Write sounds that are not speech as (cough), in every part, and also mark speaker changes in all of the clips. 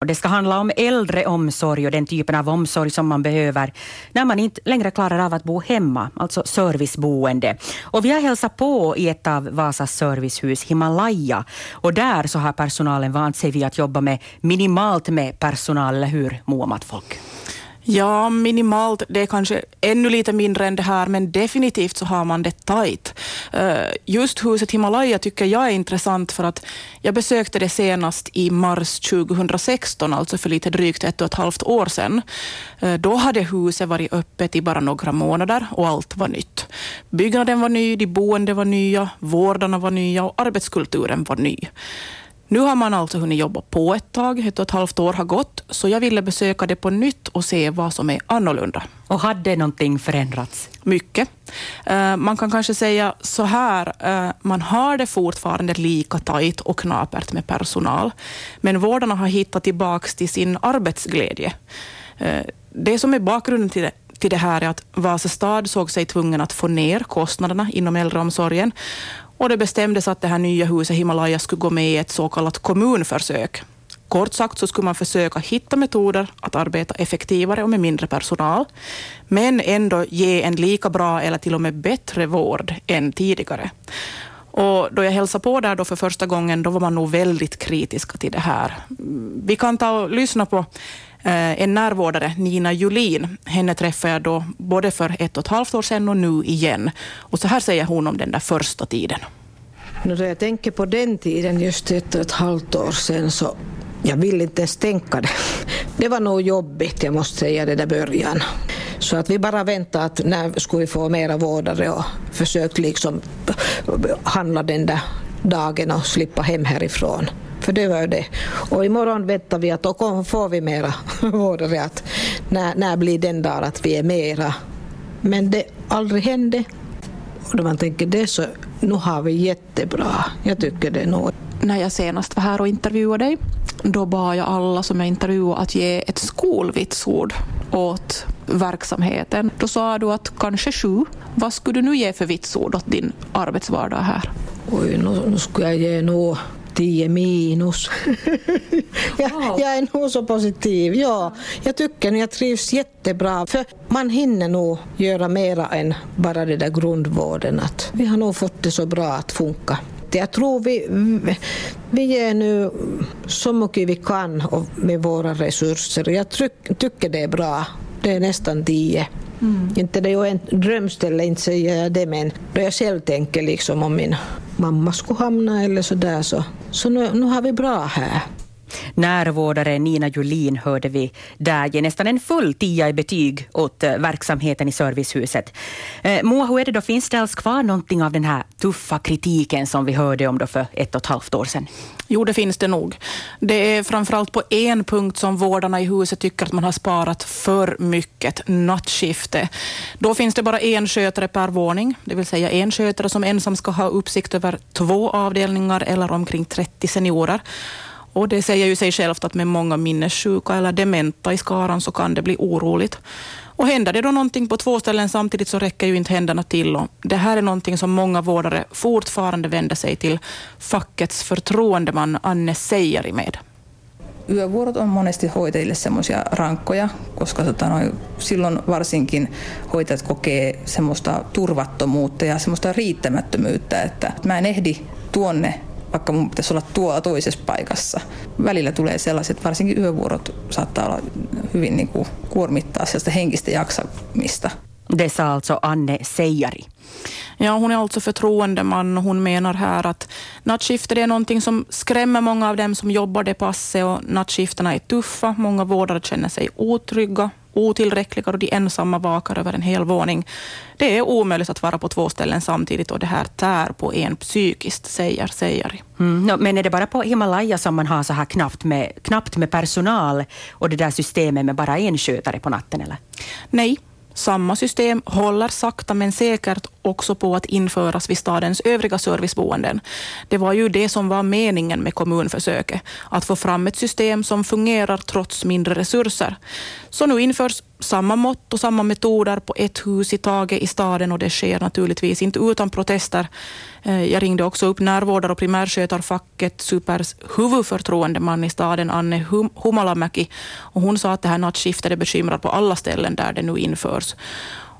Speaker 1: Och det ska handla om äldreomsorg och den typen av omsorg som man behöver när man inte längre klarar av att bo hemma, alltså serviceboende. Och vi har hälsat på i ett av Vasas servicehus, Himalaya. Och där så har personalen vant sig vid att jobba med minimalt med personal, eller hur Moa Folk?
Speaker 2: Ja, minimalt. Det är kanske ännu lite mindre än det här, men definitivt så har man det tajt. Eh, just huset Himalaya tycker jag är intressant för att jag besökte det senast i mars 2016, alltså för lite drygt ett och ett halvt år sedan. Eh, då hade huset varit öppet i bara några månader och allt var nytt. Byggnaden var ny, de boende var nya, vårdarna var nya och arbetskulturen var ny. Nu har man alltså hunnit jobba på ett tag, ett och ett halvt år har gått, så jag ville besöka det på nytt och se vad som är annorlunda.
Speaker 1: Och hade någonting förändrats?
Speaker 2: Mycket. Uh, man kan kanske säga så här, uh, man har det fortfarande lika tajt och knapert med personal, men vårdarna har hittat tillbaka till sin arbetsglädje. Uh, det som är bakgrunden till det, till det här är att Vasa stad såg sig tvungen att få ner kostnaderna inom äldreomsorgen och det bestämdes att det här nya huset Himalaya skulle gå med i ett så kallat kommunförsök. Kort sagt så skulle man försöka hitta metoder att arbeta effektivare och med mindre personal, men ändå ge en lika bra eller till och med bättre vård än tidigare. Och då jag hälsade på där då för första gången, då var man nog väldigt kritiska till det här. Vi kan ta och lyssna på Eh, en närvårdare, Nina Julin. Henne träffade jag då både för ett och ett halvt år sedan och nu igen. Och så här säger hon om den där första tiden.
Speaker 3: Då jag tänker på den tiden, just ett och ett halvt år sedan, så jag vill inte ens tänka det. (laughs) Det var nog jobbigt, jag måste säga, det där början. Så att vi bara väntade att när skulle vi få mera vårdare och försökte liksom handla den där dagen och slippa hem härifrån. För det var det. Och imorgon väntar vi att då får vi mera (laughs) vårdare. Att när, när blir den dag att vi är mera? Men det aldrig hände. Och då man tänker det så, nu har vi jättebra. Jag tycker det nog.
Speaker 2: När jag senast var här och intervjuade dig, då bad jag alla som jag intervjuade att ge ett skolvitsord åt verksamheten. Då sa du att kanske sju. Vad skulle du nu ge för vitsord åt din arbetsvardag här?
Speaker 3: Oj, nu, nu skulle jag ge nog 10 minus. jag, (laughs) jag, är nog så positiv. Ja, jag tycker jag trivs jättebra. För man hinner nog göra mera än bara det där grundvården. Att vi har nog fått det så bra att funka. Jag tror vi, vi ger nu så mycket vi kan med våra resurser. Jag tycker det är bra. Det är nästan tio. Mm. Inte det är ju en drömställe, inte säger jag det, men då jag själv tänker liksom om min mamma skulle hamna eller så där så, så nu, nu har vi bra här.
Speaker 1: Närvårdare Nina Julin hörde vi där ge nästan en full tia i betyg åt eh, verksamheten i servicehuset. Eh, Moa, hur är det då, finns det alls kvar någonting av den här tuffa kritiken som vi hörde om då för ett och ett halvt år sedan?
Speaker 2: Jo, det finns det nog. Det är framförallt på en punkt som vårdarna i huset tycker att man har sparat för mycket, nattskifte. Då finns det bara en skötare per våning, det vill säga en skötare som ensam ska ha uppsikt över två avdelningar eller omkring 30 seniorer. Och det säger ju sig självt att med många minnessjuka eller dementa i skaran så kan det bli oroligt. Och händer det då någonting på två ställen samtidigt så räcker ju inte händerna till. Och det här är någonting som många vårdare fortfarande vänder sig till fackets förtroendeman Anne Seijari med.
Speaker 4: Yövuorot on monesti hoitajille semmoisia rankkoja, koska tota, noin, silloin varsinkin hoitajat kokee semmoista turvattomuutta ja semmoista riittämättömyyttä, että mä en ehdi tuonne vaikka mun pitäisi olla tuolla toisessa paikassa. Välillä tulee sellaiset, varsinkin yövuorot saattaa olla hyvin niin kuin kuormittaa sellaista henkistä jaksamista.
Speaker 1: Det sa alltså Anne Seijari.
Speaker 2: Ja, hon är alltså förtroendeman och hon menar här att nattskifter är någonting som skrämmer många av dem som jobbar det passet och nattskiftena är tuffa. Många vårdare känner sig otrygga otillräckliga och de ensamma vakar över en hel våning. Det är omöjligt att vara på två ställen samtidigt och det här tär på en psykiskt, säger Seijari.
Speaker 1: Mm, no, men är det bara på Himalaya som man har så här knappt med, knappt med personal och det där systemet med bara en skötare på natten? Eller?
Speaker 2: Nej, samma system håller sakta men säkert också på att införas vid stadens övriga serviceboenden. Det var ju det som var meningen med kommunförsöket, att få fram ett system som fungerar trots mindre resurser. Så nu införs samma mått och samma metoder på ett hus i taget i staden och det sker naturligtvis inte utan protester. Eh, jag ringde också upp närvårdare och primärskötarfacket Supers huvudförtroendeman i staden, Anne Humalamäki, och hon sa att det här nattskiftet är bekymrat på alla ställen där det nu införs.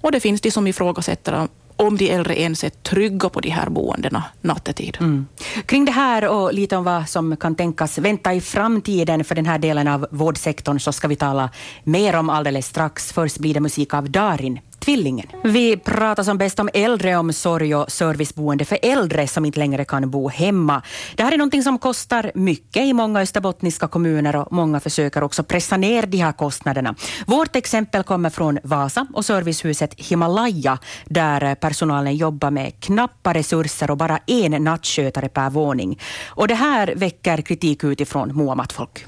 Speaker 2: Och det finns de som ifrågasätter om de äldre ens är trygga på de här boendena nattetid. Mm.
Speaker 1: Kring det här och lite om vad som kan tänkas vänta i framtiden för den här delen av vårdsektorn så ska vi tala mer om alldeles strax. Först blir det musik av Darin Tvillingen. Vi pratar som bäst om äldreomsorg och serviceboende för äldre som inte längre kan bo hemma. Det här är någonting som kostar mycket i många österbottniska kommuner och många försöker också pressa ner de här kostnaderna. Vårt exempel kommer från Vasa och servicehuset Himalaya där personalen jobbar med knappa resurser och bara en nattskötare per våning. Och det här väcker kritik utifrån Moamatfolk.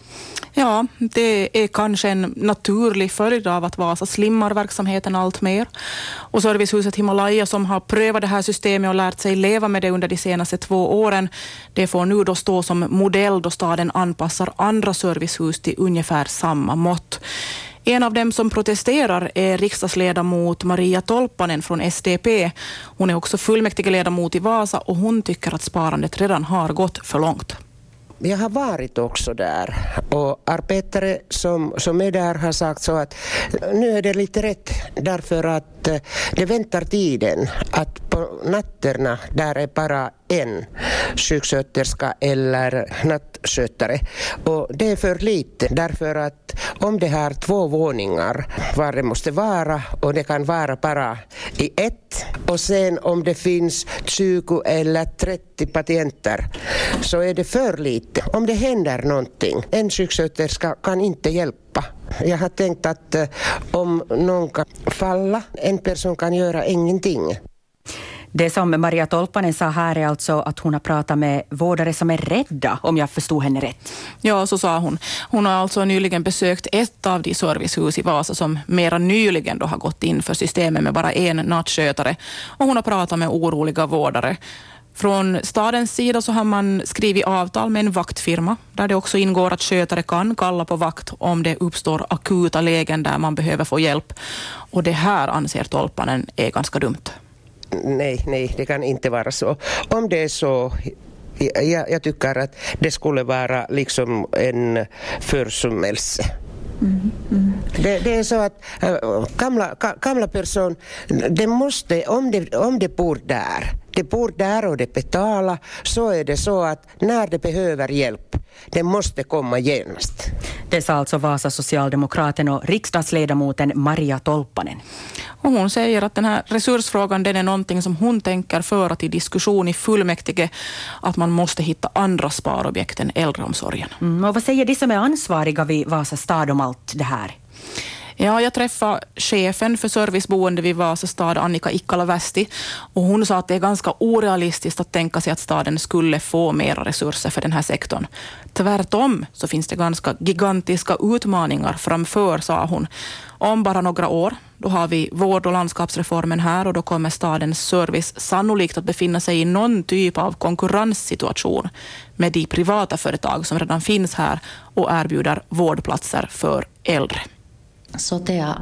Speaker 2: Ja, det är kanske en naturlig följd av att Vasa slimmar verksamheten allt mer. Och servicehuset Himalaya som har prövat det här systemet och lärt sig leva med det under de senaste två åren, det får nu då stå som modell då staden anpassar andra servicehus till ungefär samma mått. En av dem som protesterar är riksdagsledamot Maria Tolpanen från SDP. Hon är också fullmäktigeledamot i Vasa och hon tycker att sparandet redan har gått för långt
Speaker 5: jag har varit också där. Och arbetare som, som är där har sagt så att nu är det lite rätt därför att att eh, det väntar tiden att på nätterna där är bara en sjuksköterska eller nattskötare. Och det är för lite därför att om det har två våningar var det måste vara och det kan vara bara i ett och sen om det finns 20 eller 30 patienter så är det för lite. Om det händer någonting, en sjuksköterska kan inte hjälpa jag har tänkt att eh, om någon kan falla, en person kan göra ingenting.
Speaker 1: Det som Maria Tolpanen sa här är alltså att hon har pratat med vårdare som är rädda, om jag förstod henne rätt.
Speaker 2: Ja, så sa hon. Hon har alltså nyligen besökt ett av de servicehus i Vasa som mera nyligen då har gått in för systemet med bara en nattskötare. Och hon har pratat med oroliga vårdare. Från stadens sida så har man skrivit avtal med en vaktfirma där det också ingår att skötare kan kalla på vakt om det uppstår akuta lägen där man behöver få hjälp. Och det här anser Tolpanen är ganska dumt
Speaker 5: nej, nej, det kan inte vara så. Om det är så jag, jag tycker att det skulle vara liksom en försummelse. Mm, mm. Det, det, är så att äh, gamla, gamla person, det måste, om det, om det bor där, det bor där och det betalar, så är det så att när det behöver hjälp, det måste komma genast.
Speaker 1: Det sa alltså Vasa socialdemokraten och riksdagsledamoten Maria Tolpanen.
Speaker 2: Och hon säger att den här resursfrågan den är någonting som hon tänker föra till diskussion i fullmäktige, att man måste hitta andra sparobjekt än äldreomsorgen.
Speaker 1: Mm, och vad säger de som är ansvariga vid Vasa stad om allt det här?
Speaker 2: Ja, jag träffade chefen för serviceboende vid Vasa stad, Annika Ikkala Västi, och hon sa att det är ganska orealistiskt att tänka sig att staden skulle få mera resurser för den här sektorn. Tvärtom så finns det ganska gigantiska utmaningar framför, sa hon. Om bara några år, då har vi vård och landskapsreformen här och då kommer stadens service sannolikt att befinna sig i någon typ av konkurrenssituation med de privata företag som redan finns här och erbjuder vårdplatser för äldre.
Speaker 6: Sotea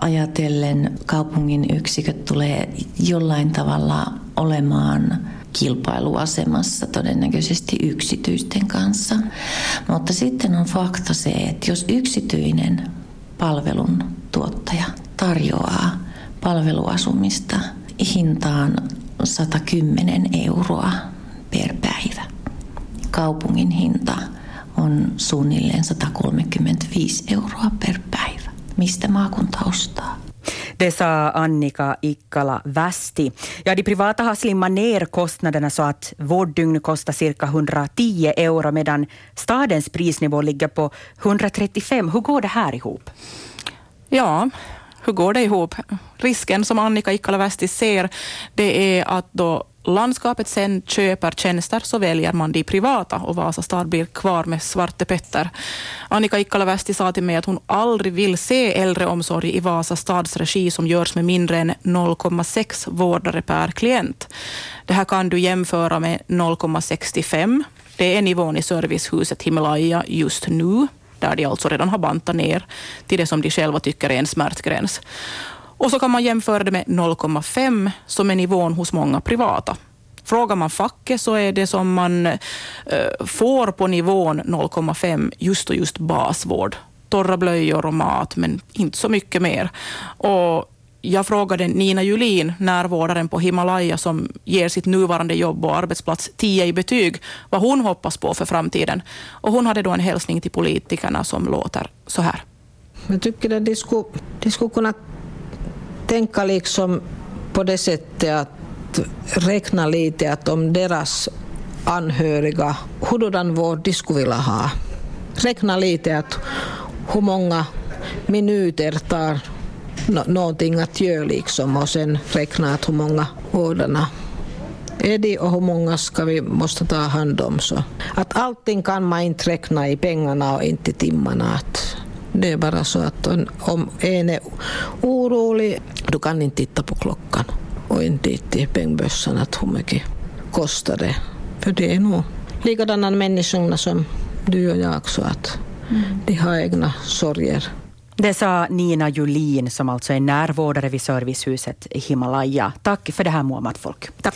Speaker 6: ajatellen kaupungin yksiköt tulee jollain tavalla olemaan kilpailuasemassa todennäköisesti yksityisten kanssa. Mutta sitten on fakta se, että jos yksityinen palvelun tuottaja tarjoaa palveluasumista hintaan 110 euroa per päivä, kaupungin hinta on suunnilleen 135 euroa per päivä. Mistä maakunta ostaa.
Speaker 1: Det sa Annika Ikkala Västi. Ja, de privata har slimmat ner kostnaderna så att vårddygn kostar cirka 110 euro medan stadens prisnivå ligger på 135. Hur går det här ihop?
Speaker 2: Ja, hur går det ihop? Risken som Annika Ikkala Västi ser, det är att då landskapet sen köper tjänster så väljer man de privata och Vasa stad blir kvar med Svarte Petter. Annika Ikkala-Västi sa till mig att hon aldrig vill se äldreomsorg i Vasa stads regi som görs med mindre än 0,6 vårdare per klient. Det här kan du jämföra med 0,65. Det är nivån i servicehuset Himalaya just nu. där de alltså redan har bantat ner till det som de själva tycker är en smärtgräns. Och så kan man jämföra det med 0,5 som är nivån hos många privata. Frågar man facket så är det som man eh, får på nivån 0,5 just och just basvård. Torra blöjor och mat, men inte så mycket mer. Och jag frågade Nina Julin, närvårdaren på Himalaya som ger sitt nuvarande jobb och arbetsplats 10 i betyg, vad hon hoppas på för framtiden. Och hon hade då en hälsning till politikerna som låter så här.
Speaker 3: Jag tycker att de skulle, de skulle kunna tänka liksom på det sättet att räkna lite att om deras anhöriga, hurdan vård de skulle vilja ha. Räkna lite att hur många minuter tar någonting att göra liksom och sen räkna att hur många vårdarna är det och hur många ska vi måste ta hand om. Så att allting kan man inte räkna i pengarna och inte i timmarna. Att det är bara så att om en är orolig, du kan inte titta på klockan och inte titta i pengbössan att hur mycket kostar det. För det är nog likadana människorna som du och jag så att mm. de har egna sorger.
Speaker 1: Det sa Nina Julin som alltså är närvårdare vid servicehuset Himalaya. Tack för det här Muhammed Folk.
Speaker 3: Tack.